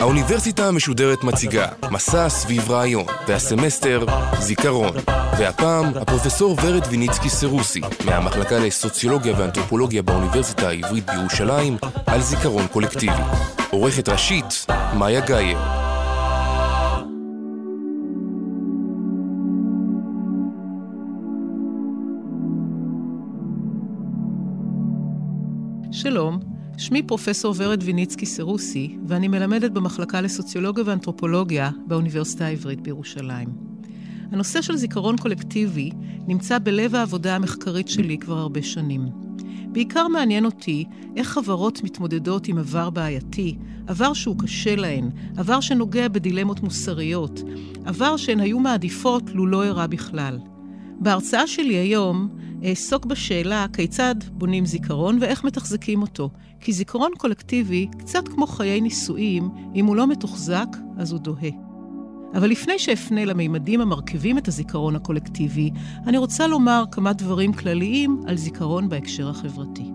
האוניברסיטה המשודרת מציגה מסע סביב רעיון, והסמסטר זיכרון. והפעם הפרופסור ורד ויניצקי סרוסי, מהמחלקה לסוציולוגיה ואנתרופולוגיה באוניברסיטה העברית בירושלים, על זיכרון קולקטיבי. עורכת ראשית, מאיה גאייר. שלום, שמי פרופסור ורד ויניצקי סרוסי, ואני מלמדת במחלקה לסוציולוגיה ואנתרופולוגיה באוניברסיטה העברית בירושלים. הנושא של זיכרון קולקטיבי נמצא בלב העבודה המחקרית שלי כבר הרבה שנים. בעיקר מעניין אותי איך חברות מתמודדות עם עבר בעייתי, עבר שהוא קשה להן, עבר שנוגע בדילמות מוסריות, עבר שהן היו מעדיפות לו לא אירע בכלל. בהרצאה שלי היום אעסוק בשאלה כיצד בונים זיכרון ואיך מתחזקים אותו. כי זיכרון קולקטיבי, קצת כמו חיי נישואים, אם הוא לא מתוחזק, אז הוא דוהה. אבל לפני שאפנה למימדים המרכיבים את הזיכרון הקולקטיבי, אני רוצה לומר כמה דברים כלליים על זיכרון בהקשר החברתי.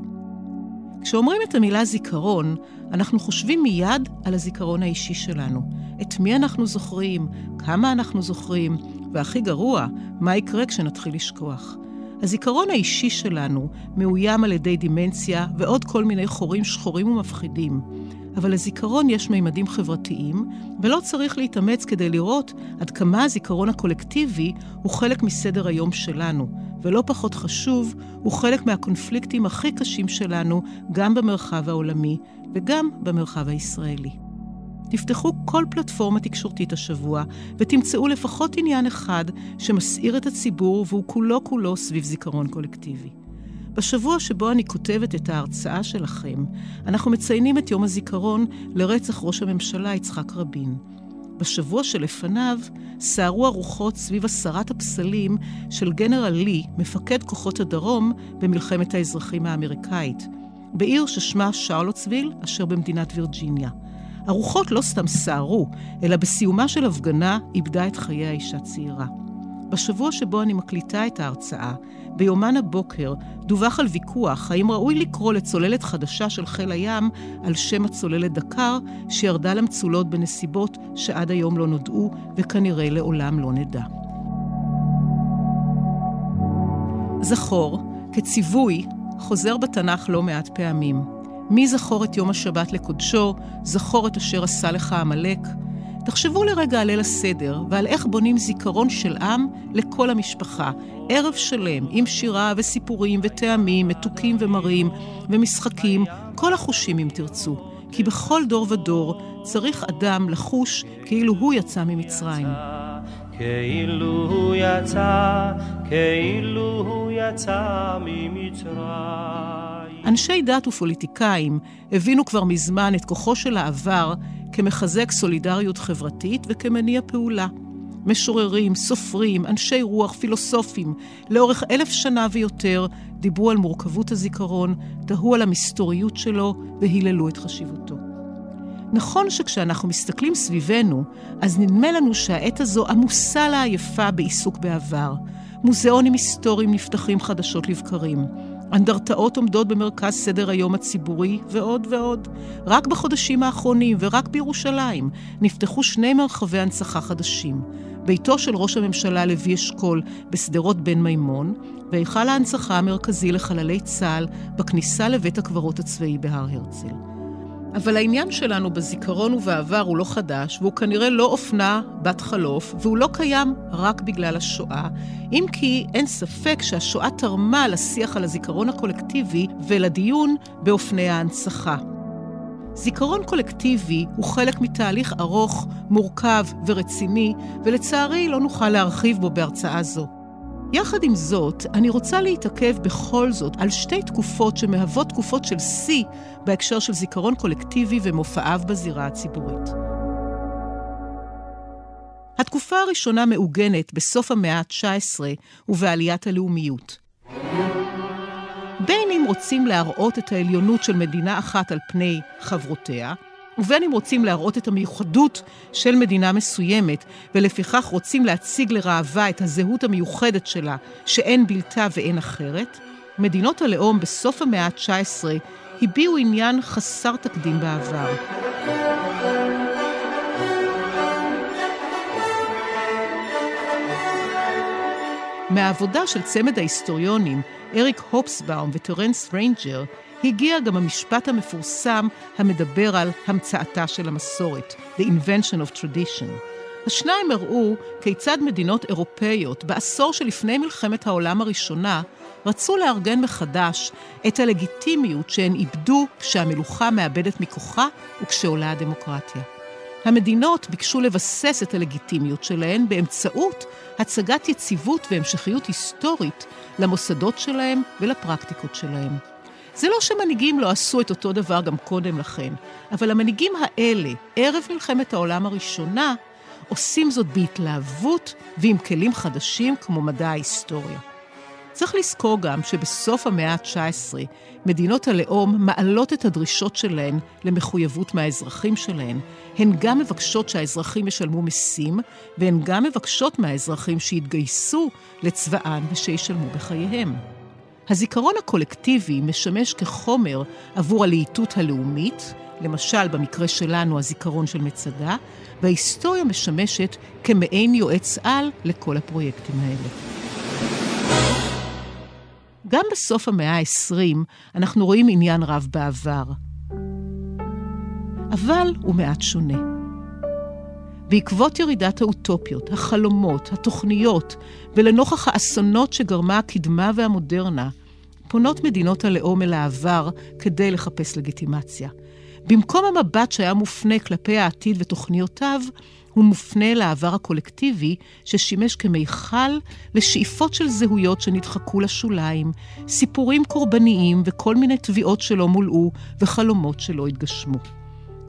כשאומרים את המילה זיכרון, אנחנו חושבים מיד על הזיכרון האישי שלנו. את מי אנחנו זוכרים, כמה אנחנו זוכרים, והכי גרוע, מה יקרה כשנתחיל לשכוח. הזיכרון האישי שלנו מאוים על ידי דימנציה ועוד כל מיני חורים שחורים ומפחידים. אבל לזיכרון יש מימדים חברתיים, ולא צריך להתאמץ כדי לראות עד כמה הזיכרון הקולקטיבי הוא חלק מסדר היום שלנו, ולא פחות חשוב, הוא חלק מהקונפליקטים הכי קשים שלנו, גם במרחב העולמי וגם במרחב הישראלי. תפתחו כל פלטפורמה תקשורתית השבוע, ותמצאו לפחות עניין אחד שמסעיר את הציבור והוא כולו כולו סביב זיכרון קולקטיבי. בשבוע שבו אני כותבת את ההרצאה שלכם, אנחנו מציינים את יום הזיכרון לרצח ראש הממשלה יצחק רבין. בשבוע שלפניו סערו הרוחות סביב הסרת הפסלים של גנרל לי, מפקד כוחות הדרום במלחמת האזרחים האמריקאית, בעיר ששמה שרלוטסוויל, אשר במדינת וירג'יניה. הרוחות לא סתם סערו, אלא בסיומה של הפגנה איבדה את חיי האישה צעירה. בשבוע שבו אני מקליטה את ההרצאה, ביומן הבוקר דווח על ויכוח האם ראוי לקרוא לצוללת חדשה של חיל הים על שם הצוללת דקר, שירדה למצולות בנסיבות שעד היום לא נודעו וכנראה לעולם לא נדע. זכור, כציווי, חוזר בתנ"ך לא מעט פעמים. מי זכור את יום השבת לקודשו, זכור את אשר עשה לך עמלק. תחשבו לרגע על ליל הסדר ועל איך בונים זיכרון של עם לכל המשפחה. ערב שלם עם שירה וסיפורים וטעמים, מתוקים ומרים ומשחקים, כל החושים אם תרצו. כי בכל דור ודור צריך אדם לחוש כאילו הוא יצא ממצרים. כאילו הוא יצא, כאילו הוא יצא ממצרים. אנשי דת ופוליטיקאים הבינו כבר מזמן את כוחו של העבר כמחזק סולידריות חברתית וכמניע פעולה. משוררים, סופרים, אנשי רוח, פילוסופים, לאורך אלף שנה ויותר, דיברו על מורכבות הזיכרון, תהו על המסתוריות שלו והיללו את חשיבותו. נכון שכשאנחנו מסתכלים סביבנו, אז נדמה לנו שהעת הזו עמוסה לעייפה בעיסוק בעבר. מוזיאונים היסטוריים נפתחים חדשות לבקרים. אנדרטאות עומדות במרכז סדר היום הציבורי, ועוד ועוד. רק בחודשים האחרונים, ורק בירושלים, נפתחו שני מרחבי הנצחה חדשים. ביתו של ראש הממשלה לוי אשכול בשדרות בן מימון, והיכל ההנצחה המרכזי לחללי צה"ל בכניסה לבית הקברות הצבאי בהר הרצל. אבל העניין שלנו בזיכרון ובעבר הוא לא חדש, והוא כנראה לא אופנה בת חלוף, והוא לא קיים רק בגלל השואה, אם כי אין ספק שהשואה תרמה לשיח על הזיכרון הקולקטיבי ולדיון באופני ההנצחה. זיכרון קולקטיבי הוא חלק מתהליך ארוך, מורכב ורציני, ולצערי לא נוכל להרחיב בו בהרצאה זו. יחד עם זאת, אני רוצה להתעכב בכל זאת על שתי תקופות שמהוות תקופות של שיא בהקשר של זיכרון קולקטיבי ומופעיו בזירה הציבורית. התקופה הראשונה מעוגנת בסוף המאה ה-19 ובעליית הלאומיות. בין אם רוצים להראות את העליונות של מדינה אחת על פני חברותיה, ובין אם רוצים להראות את המיוחדות של מדינה מסוימת, ולפיכך רוצים להציג לראווה את הזהות המיוחדת שלה, שאין בלתה ואין אחרת, מדינות הלאום בסוף המאה ה-19 הביעו עניין חסר תקדים בעבר. מהעבודה של צמד ההיסטוריונים, אריק הופסבאום וטרנס ריינג'ר, הגיע גם המשפט המפורסם המדבר על המצאתה של המסורת, The Invention of Tradition. השניים הראו כיצד מדינות אירופאיות בעשור שלפני מלחמת העולם הראשונה רצו לארגן מחדש את הלגיטימיות שהן איבדו כשהמלוכה מאבדת מכוחה וכשעולה הדמוקרטיה. המדינות ביקשו לבסס את הלגיטימיות שלהן באמצעות הצגת יציבות והמשכיות היסטורית למוסדות שלהם ולפרקטיקות שלהם. זה לא שמנהיגים לא עשו את אותו דבר גם קודם לכן, אבל המנהיגים האלה, ערב מלחמת העולם הראשונה, עושים זאת בהתלהבות ועם כלים חדשים כמו מדע ההיסטוריה. צריך לזכור גם שבסוף המאה ה-19 מדינות הלאום מעלות את הדרישות שלהן למחויבות מהאזרחים שלהן. הן גם מבקשות שהאזרחים ישלמו מיסים, והן גם מבקשות מהאזרחים שיתגייסו לצבאן ושישלמו בחייהם. הזיכרון הקולקטיבי משמש כחומר עבור הלהיטות הלאומית, למשל במקרה שלנו הזיכרון של מצדה, וההיסטוריה משמשת כמעין יועץ על לכל הפרויקטים האלה. גם בסוף המאה ה-20 אנחנו רואים עניין רב בעבר. אבל הוא מעט שונה. בעקבות ירידת האוטופיות, החלומות, התוכניות, ולנוכח האסונות שגרמה הקדמה והמודרנה, פונות מדינות הלאום אל העבר כדי לחפש לגיטימציה. במקום המבט שהיה מופנה כלפי העתיד ותוכניותיו, הוא מופנה לעבר הקולקטיבי ששימש כמיכל לשאיפות של זהויות שנדחקו לשוליים, סיפורים קורבניים וכל מיני תביעות שלא מולאו וחלומות שלא התגשמו.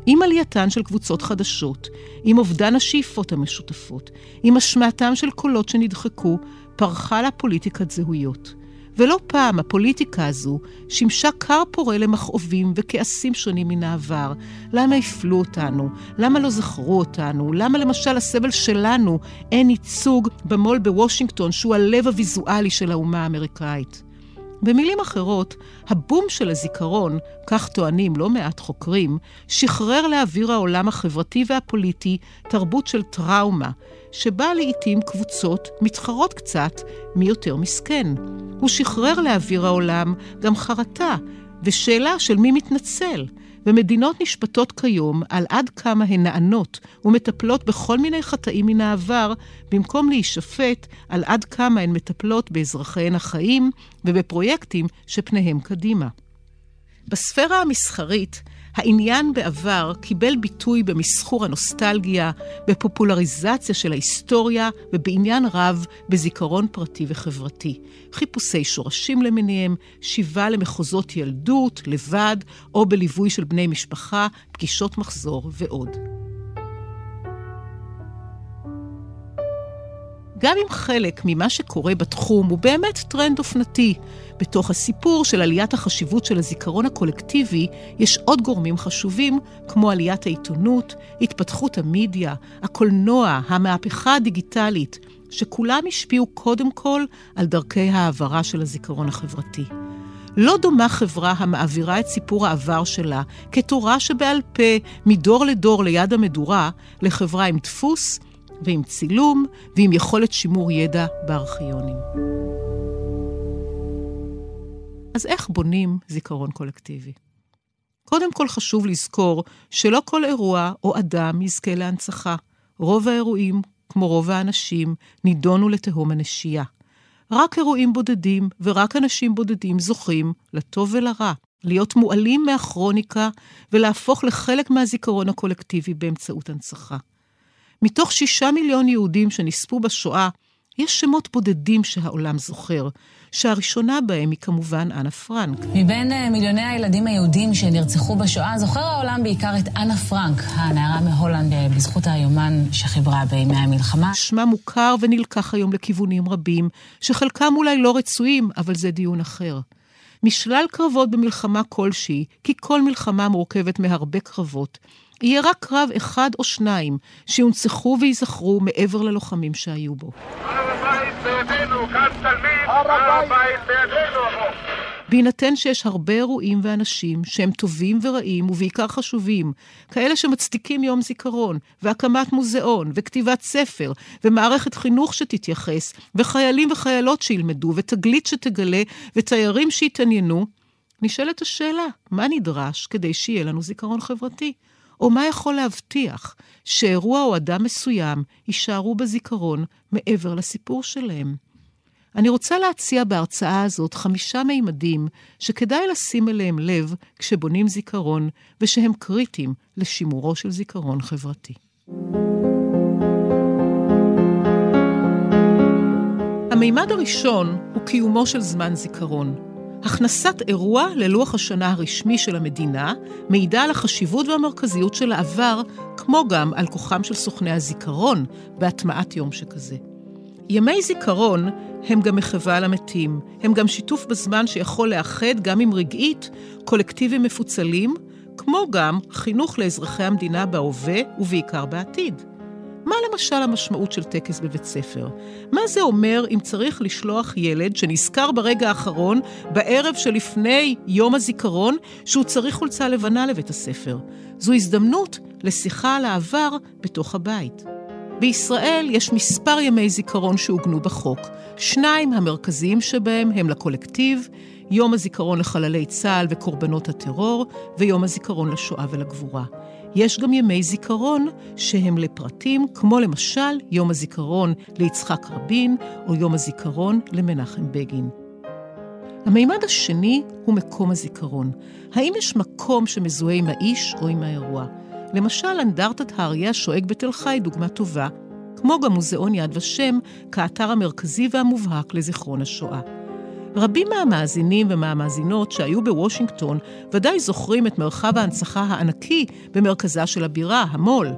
עם עלייתן של קבוצות חדשות, עם אובדן השאיפות המשותפות, עם השמעתם של קולות שנדחקו, פרחה לה פוליטיקת זהויות. ולא פעם הפוליטיקה הזו שימשה כר פורה למכאובים וכעסים שונים מן העבר. למה הפלו אותנו? למה לא זכרו אותנו? למה למשל הסבל שלנו אין ייצוג במו"ל בוושינגטון, שהוא הלב הוויזואלי של האומה האמריקאית? במילים אחרות, הבום של הזיכרון, כך טוענים לא מעט חוקרים, שחרר לאוויר העולם החברתי והפוליטי תרבות של טראומה, שבה לעיתים קבוצות מתחרות קצת מי יותר מסכן. הוא שחרר לאוויר העולם גם חרטה ושאלה של מי מתנצל, ומדינות נשפטות כיום על עד כמה הן נענות ומטפלות בכל מיני חטאים מן העבר, במקום להישפט על עד כמה הן מטפלות באזרחיהן החיים ובפרויקטים שפניהם קדימה. בספירה המסחרית, העניין בעבר קיבל ביטוי במסחור הנוסטלגיה, בפופולריזציה של ההיסטוריה ובעניין רב בזיכרון פרטי וחברתי. חיפושי שורשים למיניהם, שיבה למחוזות ילדות, לבד, או בליווי של בני משפחה, פגישות מחזור ועוד. גם אם חלק ממה שקורה בתחום הוא באמת טרנד אופנתי, בתוך הסיפור של עליית החשיבות של הזיכרון הקולקטיבי, יש עוד גורמים חשובים, כמו עליית העיתונות, התפתחות המדיה, הקולנוע, המהפכה הדיגיטלית, שכולם השפיעו קודם כל על דרכי העברה של הזיכרון החברתי. לא דומה חברה המעבירה את סיפור העבר שלה כתורה שבעל פה, מדור לדור ליד המדורה, לחברה עם דפוס ועם צילום ועם יכולת שימור ידע בארכיונים. אז איך בונים זיכרון קולקטיבי? קודם כל חשוב לזכור שלא כל אירוע או אדם יזכה להנצחה. רוב האירועים, כמו רוב האנשים, נידונו לתהום הנשייה. רק אירועים בודדים ורק אנשים בודדים זוכים, לטוב ולרע, להיות מועלים מהכרוניקה ולהפוך לחלק מהזיכרון הקולקטיבי באמצעות הנצחה. מתוך שישה מיליון יהודים שנספו בשואה, יש שמות בודדים שהעולם זוכר, שהראשונה בהם היא כמובן אנה פרנק. מבין אה, מיליוני הילדים היהודים שנרצחו בשואה, זוכר העולם בעיקר את אנה פרנק, הנערה מהולנד, אה, בזכות היומן שחיברה בימי המלחמה. שמה מוכר ונלקח היום לכיוונים רבים, שחלקם אולי לא רצויים, אבל זה דיון אחר. משלל קרבות במלחמה כלשהי, כי כל מלחמה מורכבת מהרבה קרבות, יהיה רק קרב אחד או שניים שיונצחו וייזכרו מעבר ללוחמים שהיו בו. בהינתן שיש הרבה אירועים ואנשים שהם טובים ורעים ובעיקר חשובים, כאלה שמצדיקים יום זיכרון, והקמת מוזיאון, וכתיבת ספר, ומערכת חינוך שתתייחס, וחיילים וחיילות שילמדו, ותגלית שתגלה, ותיירים שיתעניינו, נשאלת השאלה, מה נדרש כדי שיהיה לנו זיכרון חברתי? או מה יכול להבטיח שאירוע או אדם מסוים יישארו בזיכרון מעבר לסיפור שלהם? אני רוצה להציע בהרצאה הזאת חמישה מימדים שכדאי לשים אליהם לב כשבונים זיכרון, ושהם קריטיים לשימורו של זיכרון חברתי. המימד הראשון הוא קיומו של זמן זיכרון. הכנסת אירוע ללוח השנה הרשמי של המדינה מעידה על החשיבות והמרכזיות של העבר, כמו גם על כוחם של סוכני הזיכרון בהטמעת יום שכזה. ימי זיכרון הם גם מחווה למתים, הם גם שיתוף בזמן שיכול לאחד, גם אם רגעית, קולקטיבים מפוצלים, כמו גם חינוך לאזרחי המדינה בהווה ובעיקר בעתיד. מה למשל המשמעות של טקס בבית ספר? מה זה אומר אם צריך לשלוח ילד שנזכר ברגע האחרון, בערב שלפני יום הזיכרון, שהוא צריך חולצה לבנה לבית הספר? זו הזדמנות לשיחה על העבר בתוך הבית. בישראל יש מספר ימי זיכרון שעוגנו בחוק. שניים המרכזיים שבהם הם לקולקטיב, יום הזיכרון לחללי צה"ל וקורבנות הטרור, ויום הזיכרון לשואה ולגבורה. יש גם ימי זיכרון שהם לפרטים, כמו למשל יום הזיכרון ליצחק רבין, או יום הזיכרון למנחם בגין. המימד השני הוא מקום הזיכרון. האם יש מקום שמזוהה עם האיש או עם האירוע? למשל, אנדרטת האריה השואג בתל חי דוגמה טובה, כמו גם מוזיאון יד ושם, כאתר המרכזי והמובהק לזיכרון השואה. רבים מהמאזינים ומהמאזינות שהיו בוושינגטון ודאי זוכרים את מרחב ההנצחה הענקי במרכזה של הבירה, המו"ל,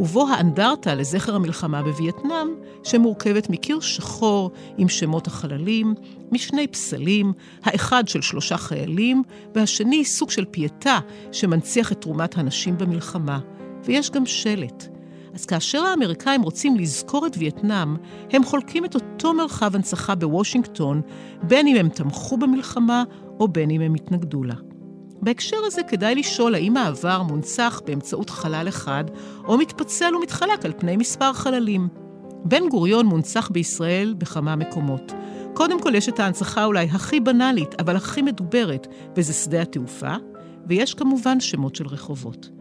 ובו האנדרטה לזכר המלחמה בווייטנאם, שמורכבת מקיר שחור עם שמות החללים, משני פסלים, האחד של שלושה חיילים, והשני סוג של פייטה שמנציח את תרומת הנשים במלחמה. ויש גם שלט. אז כאשר האמריקאים רוצים לזכור את וייטנאם, הם חולקים את אותו מרחב הנצחה בוושינגטון, בין אם הם תמכו במלחמה או בין אם הם התנגדו לה. בהקשר הזה כדאי לשאול האם העבר מונצח באמצעות חלל אחד, או מתפצל ומתחלק על פני מספר חללים. בן גוריון מונצח בישראל בכמה מקומות. קודם כל יש את ההנצחה אולי הכי בנאלית, אבל הכי מדוברת, וזה שדה התעופה, ויש כמובן שמות של רחובות.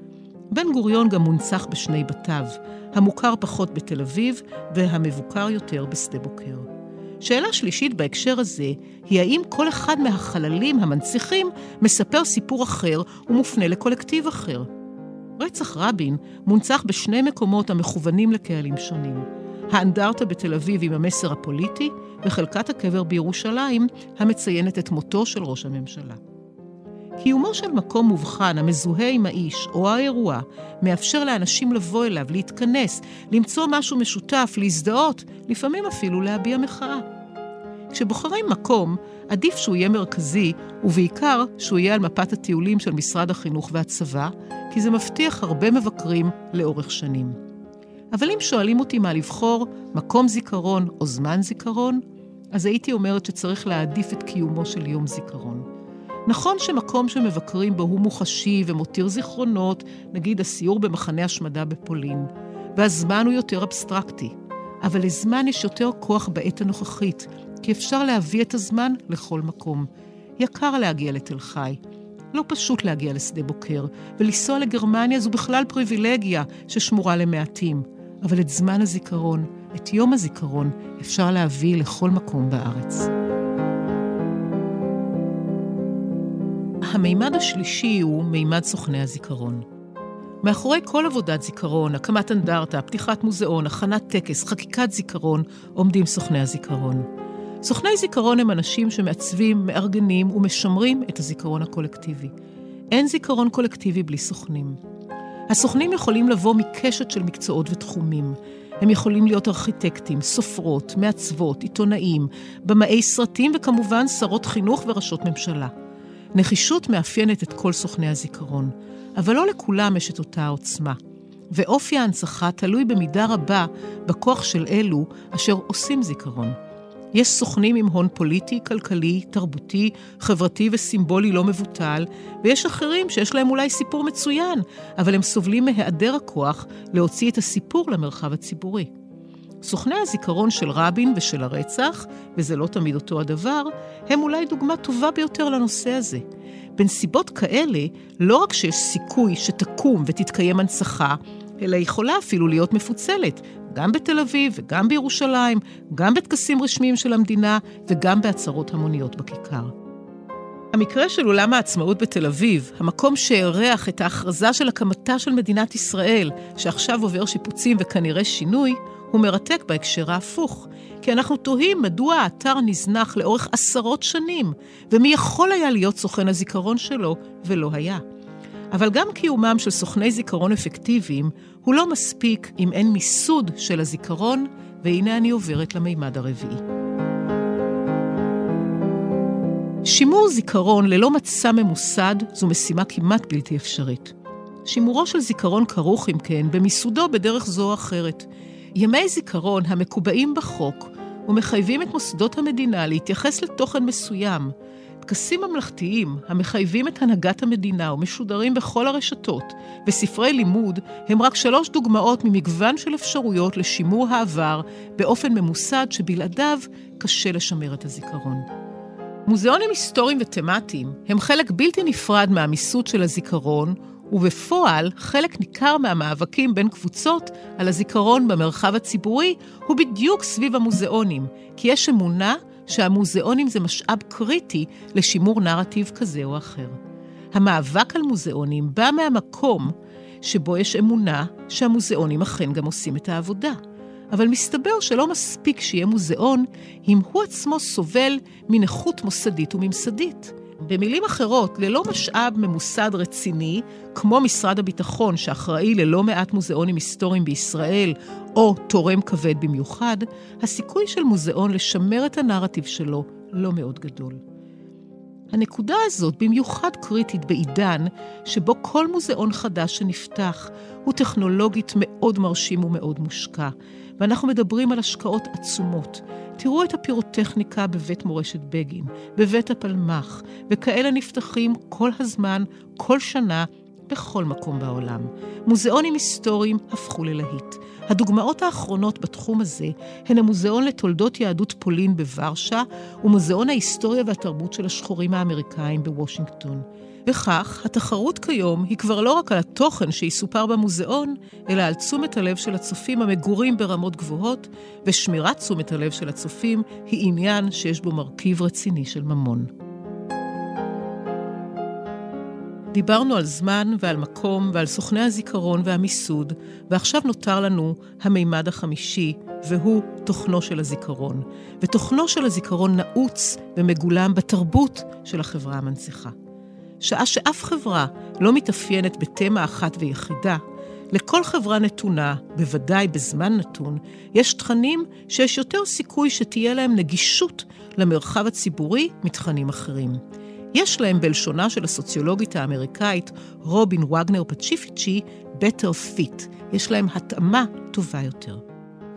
בן גוריון גם מונצח בשני בתיו, המוכר פחות בתל אביב והמבוקר יותר בשדה בוקר. שאלה שלישית בהקשר הזה היא האם כל אחד מהחללים המנציחים מספר סיפור אחר ומופנה לקולקטיב אחר. רצח רבין מונצח בשני מקומות המכוונים לקהלים שונים. האנדרטה בתל אביב עם המסר הפוליטי, וחלקת הקבר בירושלים המציינת את מותו של ראש הממשלה. קיומו של מקום מובחן המזוהה עם האיש או האירוע מאפשר לאנשים לבוא אליו, להתכנס, למצוא משהו משותף, להזדהות, לפעמים אפילו להביע מחאה. כשבוחרים מקום, עדיף שהוא יהיה מרכזי, ובעיקר שהוא יהיה על מפת הטיולים של משרד החינוך והצבא, כי זה מבטיח הרבה מבקרים לאורך שנים. אבל אם שואלים אותי מה לבחור, מקום זיכרון או זמן זיכרון, אז הייתי אומרת שצריך להעדיף את קיומו של יום זיכרון. נכון שמקום שמבקרים בו הוא מוחשי ומותיר זיכרונות, נגיד הסיור במחנה השמדה בפולין, והזמן הוא יותר אבסטרקטי, אבל לזמן יש יותר כוח בעת הנוכחית, כי אפשר להביא את הזמן לכל מקום. יקר להגיע לתל חי. לא פשוט להגיע לשדה בוקר, ולנסוע לגרמניה זו בכלל פריבילגיה ששמורה למעטים. אבל את זמן הזיכרון, את יום הזיכרון, אפשר להביא לכל מקום בארץ. המימד השלישי הוא מימד סוכני הזיכרון. מאחורי כל עבודת זיכרון, הקמת אנדרטה, פתיחת מוזיאון, הכנת טקס, חקיקת זיכרון, עומדים סוכני הזיכרון. סוכני זיכרון הם אנשים שמעצבים, מארגנים ומשמרים את הזיכרון הקולקטיבי. אין זיכרון קולקטיבי בלי סוכנים. הסוכנים יכולים לבוא מקשת של מקצועות ותחומים. הם יכולים להיות ארכיטקטים, סופרות, מעצבות, עיתונאים, במאי סרטים וכמובן שרות חינוך וראשות ממשלה. נחישות מאפיינת את כל סוכני הזיכרון, אבל לא לכולם יש את אותה העוצמה. ואופי ההנצחה תלוי במידה רבה בכוח של אלו אשר עושים זיכרון. יש סוכנים עם הון פוליטי, כלכלי, תרבותי, חברתי וסימבולי לא מבוטל, ויש אחרים שיש להם אולי סיפור מצוין, אבל הם סובלים מהיעדר הכוח להוציא את הסיפור למרחב הציבורי. סוכני הזיכרון של רבין ושל הרצח, וזה לא תמיד אותו הדבר, הם אולי דוגמה טובה ביותר לנושא הזה. בנסיבות כאלה, לא רק שיש סיכוי שתקום ותתקיים הנצחה, אלא יכולה אפילו להיות מפוצלת, גם בתל אביב וגם בירושלים, גם בטקסים רשמיים של המדינה וגם בעצרות המוניות בכיכר. המקרה של אולם העצמאות בתל אביב, המקום שאירח את ההכרזה של הקמתה של מדינת ישראל, שעכשיו עובר שיפוצים וכנראה שינוי, הוא מרתק בהקשר ההפוך. כי אנחנו תוהים מדוע האתר נזנח לאורך עשרות שנים, ומי יכול היה להיות סוכן הזיכרון שלו, ולא היה. אבל גם קיומם של סוכני זיכרון אפקטיביים הוא לא מספיק אם אין מיסוד של הזיכרון, והנה אני עוברת למימד הרביעי. שימור זיכרון ללא מצע ממוסד זו משימה כמעט בלתי אפשרית. שימורו של זיכרון כרוך, אם כן, במיסודו בדרך זו או אחרת. ימי זיכרון המקובעים בחוק ומחייבים את מוסדות המדינה להתייחס לתוכן מסוים, טקסים ממלכתיים המחייבים את הנהגת המדינה ומשודרים בכל הרשתות, וספרי לימוד הם רק שלוש דוגמאות ממגוון של אפשרויות לשימור העבר באופן ממוסד שבלעדיו קשה לשמר את הזיכרון. מוזיאונים היסטוריים ותמטיים הם חלק בלתי נפרד מהמיסוד של הזיכרון, ובפועל חלק ניכר מהמאבקים בין קבוצות על הזיכרון במרחב הציבורי הוא בדיוק סביב המוזיאונים, כי יש אמונה שהמוזיאונים זה משאב קריטי לשימור נרטיב כזה או אחר. המאבק על מוזיאונים בא מהמקום שבו יש אמונה שהמוזיאונים אכן גם עושים את העבודה. אבל מסתבר שלא מספיק שיהיה מוזיאון אם הוא עצמו סובל מנכות מוסדית וממסדית. במילים אחרות, ללא משאב ממוסד רציני, כמו משרד הביטחון, שאחראי ללא מעט מוזיאונים היסטוריים בישראל, או תורם כבד במיוחד, הסיכוי של מוזיאון לשמר את הנרטיב שלו לא מאוד גדול. הנקודה הזאת במיוחד קריטית בעידן שבו כל מוזיאון חדש שנפתח הוא טכנולוגית מאוד מרשים ומאוד מושקע, ואנחנו מדברים על השקעות עצומות. תראו את הפירוטכניקה בבית מורשת בגין, בבית הפלמ"ח, וכאלה נפתחים כל הזמן, כל שנה, בכל מקום בעולם. מוזיאונים היסטוריים הפכו ללהיט. הדוגמאות האחרונות בתחום הזה הן המוזיאון לתולדות יהדות פולין בוורשה ומוזיאון ההיסטוריה והתרבות של השחורים האמריקאים בוושינגטון. וכך, התחרות כיום היא כבר לא רק על התוכן שיסופר במוזיאון, אלא על תשומת הלב של הצופים המגורים ברמות גבוהות, ושמירת תשומת הלב של הצופים היא עניין שיש בו מרכיב רציני של ממון. דיברנו על זמן ועל מקום ועל סוכני הזיכרון והמיסוד, ועכשיו נותר לנו המימד החמישי, והוא תוכנו של הזיכרון. ותוכנו של הזיכרון נעוץ ומגולם בתרבות של החברה המנציחה. שעה שאף חברה לא מתאפיינת בתמה אחת ויחידה, לכל חברה נתונה, בוודאי בזמן נתון, יש תכנים שיש יותר סיכוי שתהיה להם נגישות למרחב הציבורי מתכנים אחרים. יש להם, בלשונה של הסוציולוגית האמריקאית רובין וגנר פצ'יפיצ'י, better fit. יש להם התאמה טובה יותר.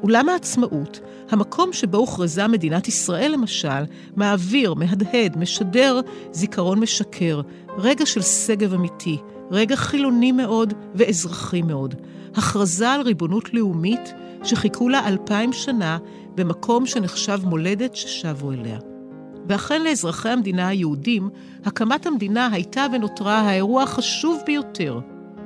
אולם העצמאות, המקום שבו הוכרזה מדינת ישראל למשל, מעביר, מהדהד, משדר זיכרון משקר, רגע של שגב אמיתי, רגע חילוני מאוד ואזרחי מאוד. הכרזה על ריבונות לאומית שחיכו לה אלפיים שנה במקום שנחשב מולדת ששבו אליה. ואכן לאזרחי המדינה היהודים, הקמת המדינה הייתה ונותרה האירוע החשוב ביותר.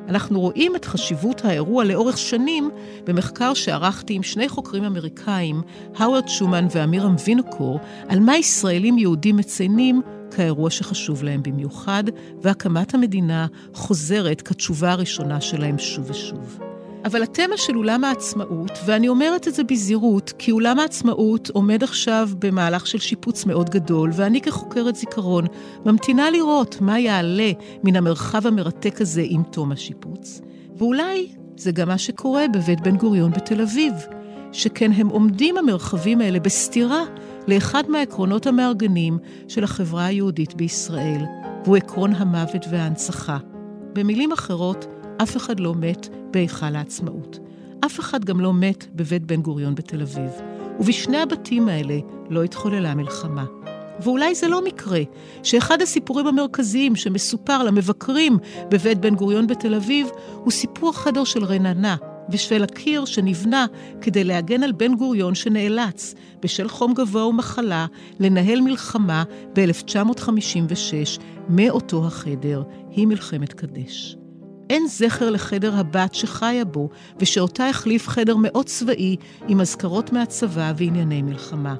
אנחנו רואים את חשיבות האירוע לאורך שנים במחקר שערכתי עם שני חוקרים אמריקאים, האוורד שומן ואמירם וינוקור, על מה ישראלים יהודים מציינים כאירוע שחשוב להם במיוחד, והקמת המדינה חוזרת כתשובה הראשונה שלהם שוב ושוב. אבל התמה של אולם העצמאות, ואני אומרת את זה בזהירות, כי אולם העצמאות עומד עכשיו במהלך של שיפוץ מאוד גדול, ואני כחוקרת זיכרון ממתינה לראות מה יעלה מן המרחב המרתק הזה עם תום השיפוץ. ואולי זה גם מה שקורה בבית בן גוריון בתל אביב, שכן הם עומדים המרחבים האלה בסתירה לאחד מהעקרונות המארגנים של החברה היהודית בישראל, והוא עקרון המוות וההנצחה. במילים אחרות, אף אחד לא מת בהיכל העצמאות. אף אחד גם לא מת בבית בן גוריון בתל אביב. ובשני הבתים האלה לא התחוללה מלחמה. ואולי זה לא מקרה שאחד הסיפורים המרכזיים שמסופר למבקרים בבית בן גוריון בתל אביב הוא סיפור החדר של רננה, בשביל הקיר שנבנה כדי להגן על בן גוריון שנאלץ, בשל חום גבוה ומחלה, לנהל מלחמה ב-1956 מאותו החדר, היא מלחמת קדש. אין זכר לחדר הבת שחיה בו, ושאותה החליף חדר מאוד צבאי עם אזכרות מהצבא וענייני מלחמה.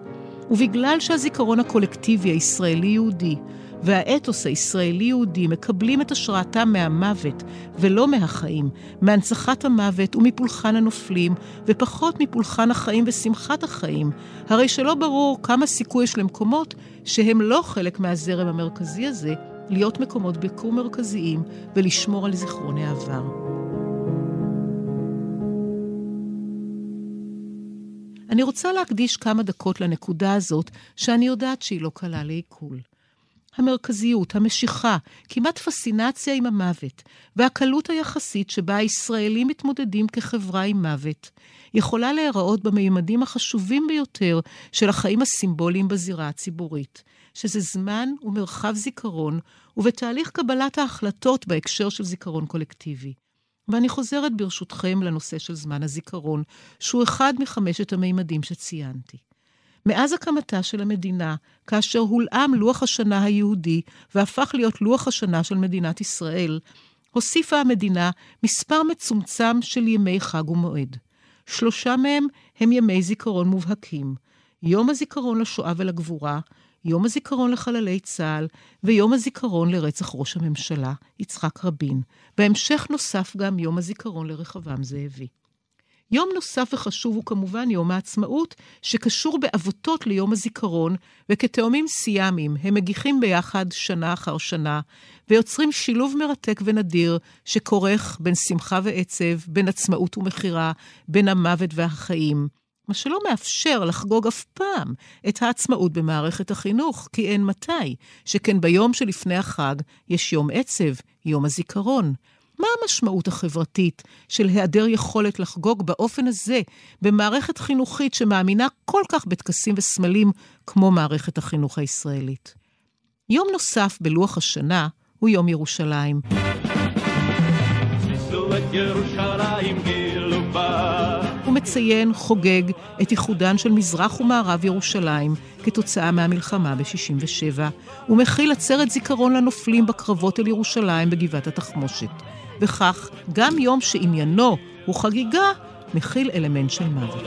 ובגלל שהזיכרון הקולקטיבי הישראלי-יהודי והאתוס הישראלי-יהודי מקבלים את השראתם מהמוות ולא מהחיים, מהנצחת המוות ומפולחן הנופלים, ופחות מפולחן החיים ושמחת החיים, הרי שלא ברור כמה סיכוי יש למקומות שהם לא חלק מהזרם המרכזי הזה, להיות מקומות ביקור מרכזיים ולשמור על זיכרוני העבר. אני רוצה להקדיש כמה דקות לנקודה הזאת, שאני יודעת שהיא לא קלה לעיכול. המרכזיות, המשיכה, כמעט פסינציה עם המוות, והקלות היחסית שבה הישראלים מתמודדים כחברה עם מוות, יכולה להיראות במימדים החשובים ביותר של החיים הסימבוליים בזירה הציבורית, שזה זמן ומרחב זיכרון, ובתהליך קבלת ההחלטות בהקשר של זיכרון קולקטיבי. ואני חוזרת ברשותכם לנושא של זמן הזיכרון, שהוא אחד מחמשת המימדים שציינתי. מאז הקמתה של המדינה, כאשר הולאם לוח השנה היהודי והפך להיות לוח השנה של מדינת ישראל, הוסיפה המדינה מספר מצומצם של ימי חג ומועד. שלושה מהם הם ימי זיכרון מובהקים. יום הזיכרון לשואה ולגבורה, יום הזיכרון לחללי צה"ל ויום הזיכרון לרצח ראש הממשלה, יצחק רבין. בהמשך נוסף גם יום הזיכרון לרחבעם זאבי. יום נוסף וחשוב הוא כמובן יום העצמאות, שקשור בעבותות ליום הזיכרון, וכתאומים סיאמיים הם מגיחים ביחד שנה אחר שנה, ויוצרים שילוב מרתק ונדיר, שכורך בין שמחה ועצב, בין עצמאות ומכירה, בין המוות והחיים. מה שלא מאפשר לחגוג אף פעם את העצמאות במערכת החינוך, כי אין מתי, שכן ביום שלפני החג יש יום עצב, יום הזיכרון. מה המשמעות החברתית של היעדר יכולת לחגוג באופן הזה במערכת חינוכית שמאמינה כל כך בטקסים וסמלים כמו מערכת החינוך הישראלית? יום נוסף בלוח השנה הוא יום ירושלים. הוא מציין, חוגג, את איחודן של מזרח ומערב ירושלים כתוצאה מהמלחמה ב-67, ומכיל עצרת זיכרון לנופלים בקרבות על ירושלים בגבעת התחמושת. וכך, גם יום שעניינו הוא חגיגה, מכיל אלמנט של מוות.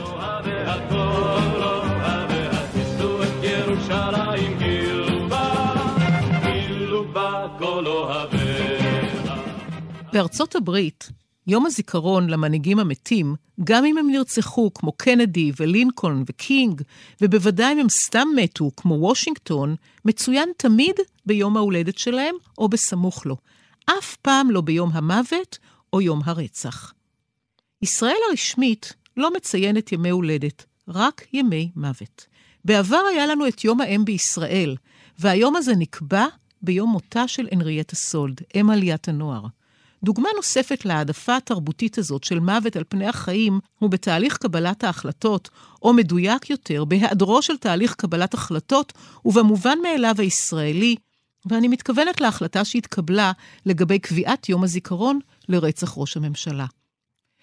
בארצות הברית, יום הזיכרון למנהיגים המתים, גם אם הם נרצחו כמו קנדי ולינקולן וקינג, ובוודאי אם הם סתם מתו כמו וושינגטון, מצוין תמיד ביום ההולדת שלהם או בסמוך לו. אף פעם לא ביום המוות או יום הרצח. ישראל הרשמית לא מציינת ימי הולדת, רק ימי מוות. בעבר היה לנו את יום האם בישראל, והיום הזה נקבע ביום מותה של הנריאטה סולד, אם עליית הנוער. דוגמה נוספת להעדפה התרבותית הזאת של מוות על פני החיים הוא בתהליך קבלת ההחלטות, או מדויק יותר, בהיעדרו של תהליך קבלת החלטות, ובמובן מאליו הישראלי, ואני מתכוונת להחלטה שהתקבלה לגבי קביעת יום הזיכרון לרצח ראש הממשלה.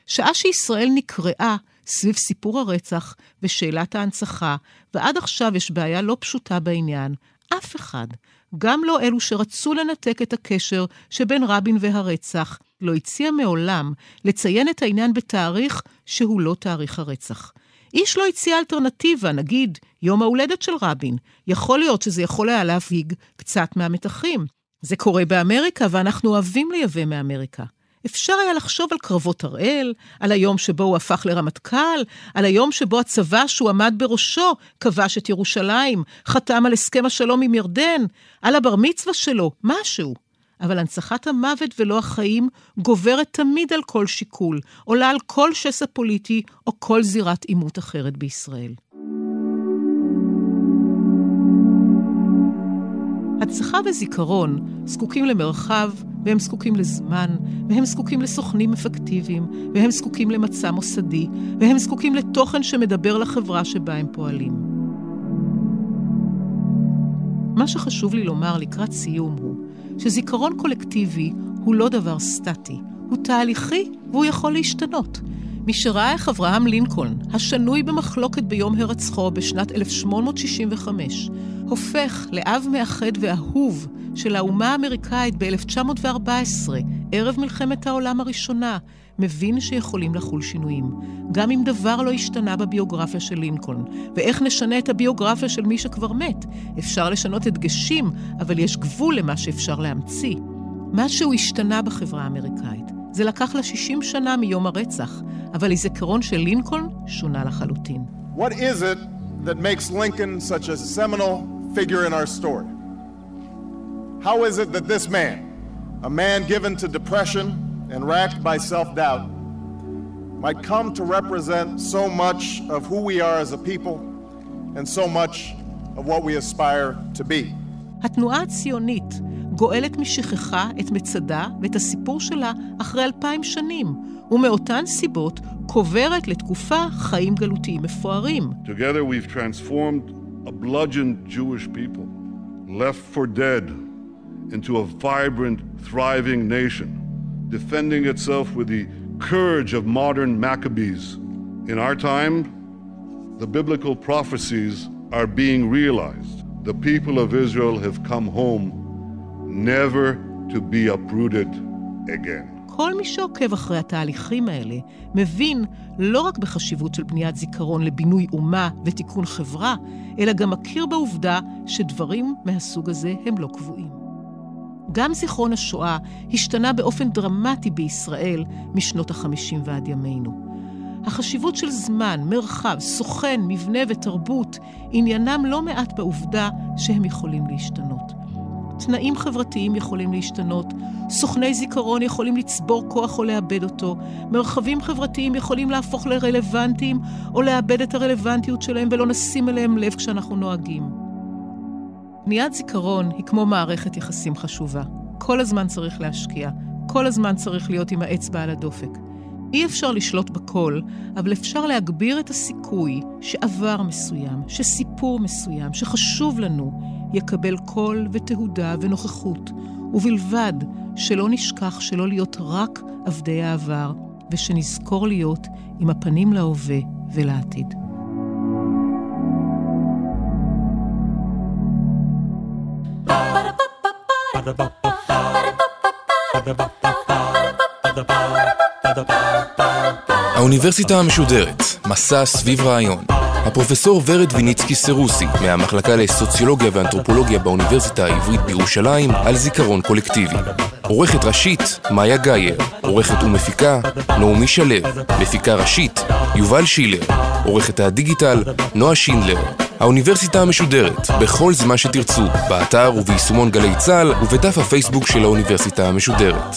שעה שישראל נקראה סביב סיפור הרצח ושאלת ההנצחה, ועד עכשיו יש בעיה לא פשוטה בעניין, אף אחד, גם לא אלו שרצו לנתק את הקשר שבין רבין והרצח, לא הציע מעולם לציין את העניין בתאריך שהוא לא תאריך הרצח. איש לא הציע אלטרנטיבה, נגיד יום ההולדת של רבין. יכול להיות שזה יכול היה להבהיג קצת מהמתחים. זה קורה באמריקה, ואנחנו אוהבים לייבא מאמריקה. אפשר היה לחשוב על קרבות הראל, על היום שבו הוא הפך לרמטכ"ל, על היום שבו הצבא שהוא עמד בראשו כבש את ירושלים, חתם על הסכם השלום עם ירדן, על הבר מצווה שלו, משהו. אבל הנצחת המוות ולא החיים גוברת תמיד על כל שיקול, עולה על כל שסע פוליטי או כל זירת עימות אחרת בישראל. הצלחה וזיכרון זקוקים למרחב, והם זקוקים לזמן, והם זקוקים לסוכנים אפקטיביים, והם זקוקים למצע מוסדי, והם זקוקים לתוכן שמדבר לחברה שבה הם פועלים. מה שחשוב לי לומר לקראת סיום הוא שזיכרון קולקטיבי הוא לא דבר סטטי, הוא תהליכי והוא יכול להשתנות. מי שראה איך אברהם לינקולן, השנוי במחלוקת ביום הרצחו בשנת 1865, הופך לאב מאחד ואהוב של האומה האמריקאית ב-1914, ערב מלחמת העולם הראשונה, מבין שיכולים לחול שינויים. גם אם דבר לא השתנה בביוגרפיה של לינקולן. ואיך נשנה את הביוגרפיה של מי שכבר מת? אפשר לשנות הדגשים, אבל יש גבול למה שאפשר להמציא. משהו השתנה בחברה האמריקאית. זה לקח לה 60 שנה מיום הרצח, אבל הזיכרון של לינקולן שונה לחלוטין. What is it that makes Lincoln such a seminal figure in our story? How is it that this man, a man given to depression and racked by self-doubt, might come to represent so much of who we are as a people and so much of what we aspire to be? התנועה הציונית גואלת משכחה את מצדה ואת הסיפור שלה אחרי אלפיים שנים, ומאותן סיבות קוברת לתקופה חיים גלותיים מפוארים. Together we've transformed a bludgeoned Jewish people, left for dead, into a vibrant, thriving nation, defending itself with the courage of modern Maccabees. In our time, the biblical prophecies are being realized. The people of Israel have come home never to be uprooted again. כל מי שעוקב אחרי התהליכים האלה מבין לא רק בחשיבות של בניית זיכרון לבינוי אומה ותיקון חברה, אלא גם מכיר בעובדה שדברים מהסוג הזה הם לא קבועים. גם זיכרון השואה השתנה באופן דרמטי בישראל משנות ה-50 ועד ימינו. החשיבות של זמן, מרחב, סוכן, מבנה ותרבות עניינם לא מעט בעובדה שהם יכולים להשתנות. תנאים חברתיים יכולים להשתנות, סוכני זיכרון יכולים לצבור כוח או לאבד אותו, מרחבים חברתיים יכולים להפוך לרלוונטיים או לאבד את הרלוונטיות שלהם ולא נשים אליהם לב כשאנחנו נוהגים. בניית זיכרון היא כמו מערכת יחסים חשובה. כל הזמן צריך להשקיע, כל הזמן צריך להיות עם האצבע על הדופק. אי אפשר לשלוט בכל, אבל אפשר להגביר את הסיכוי שעבר מסוים, שסיפור מסוים, שחשוב לנו, יקבל קול ותהודה ונוכחות, ובלבד שלא נשכח שלא להיות רק עבדי העבר, ושנזכור להיות עם הפנים להווה ולעתיד. האוניברסיטה המשודרת, מסע סביב רעיון. הפרופסור ורד ויניצקי סרוסי, מהמחלקה לסוציולוגיה ואנתרופולוגיה באוניברסיטה העברית בירושלים, על זיכרון קולקטיבי. עורכת ראשית, מאיה גאייר. עורכת ומפיקה, נעמי שלו. מפיקה ראשית, יובל שילר. עורכת הדיגיטל, נועה שינדלר. האוניברסיטה המשודרת, בכל זמן שתרצו, באתר וביישומון גלי צה"ל ובדף הפייסבוק של האוניברסיטה המשודרת.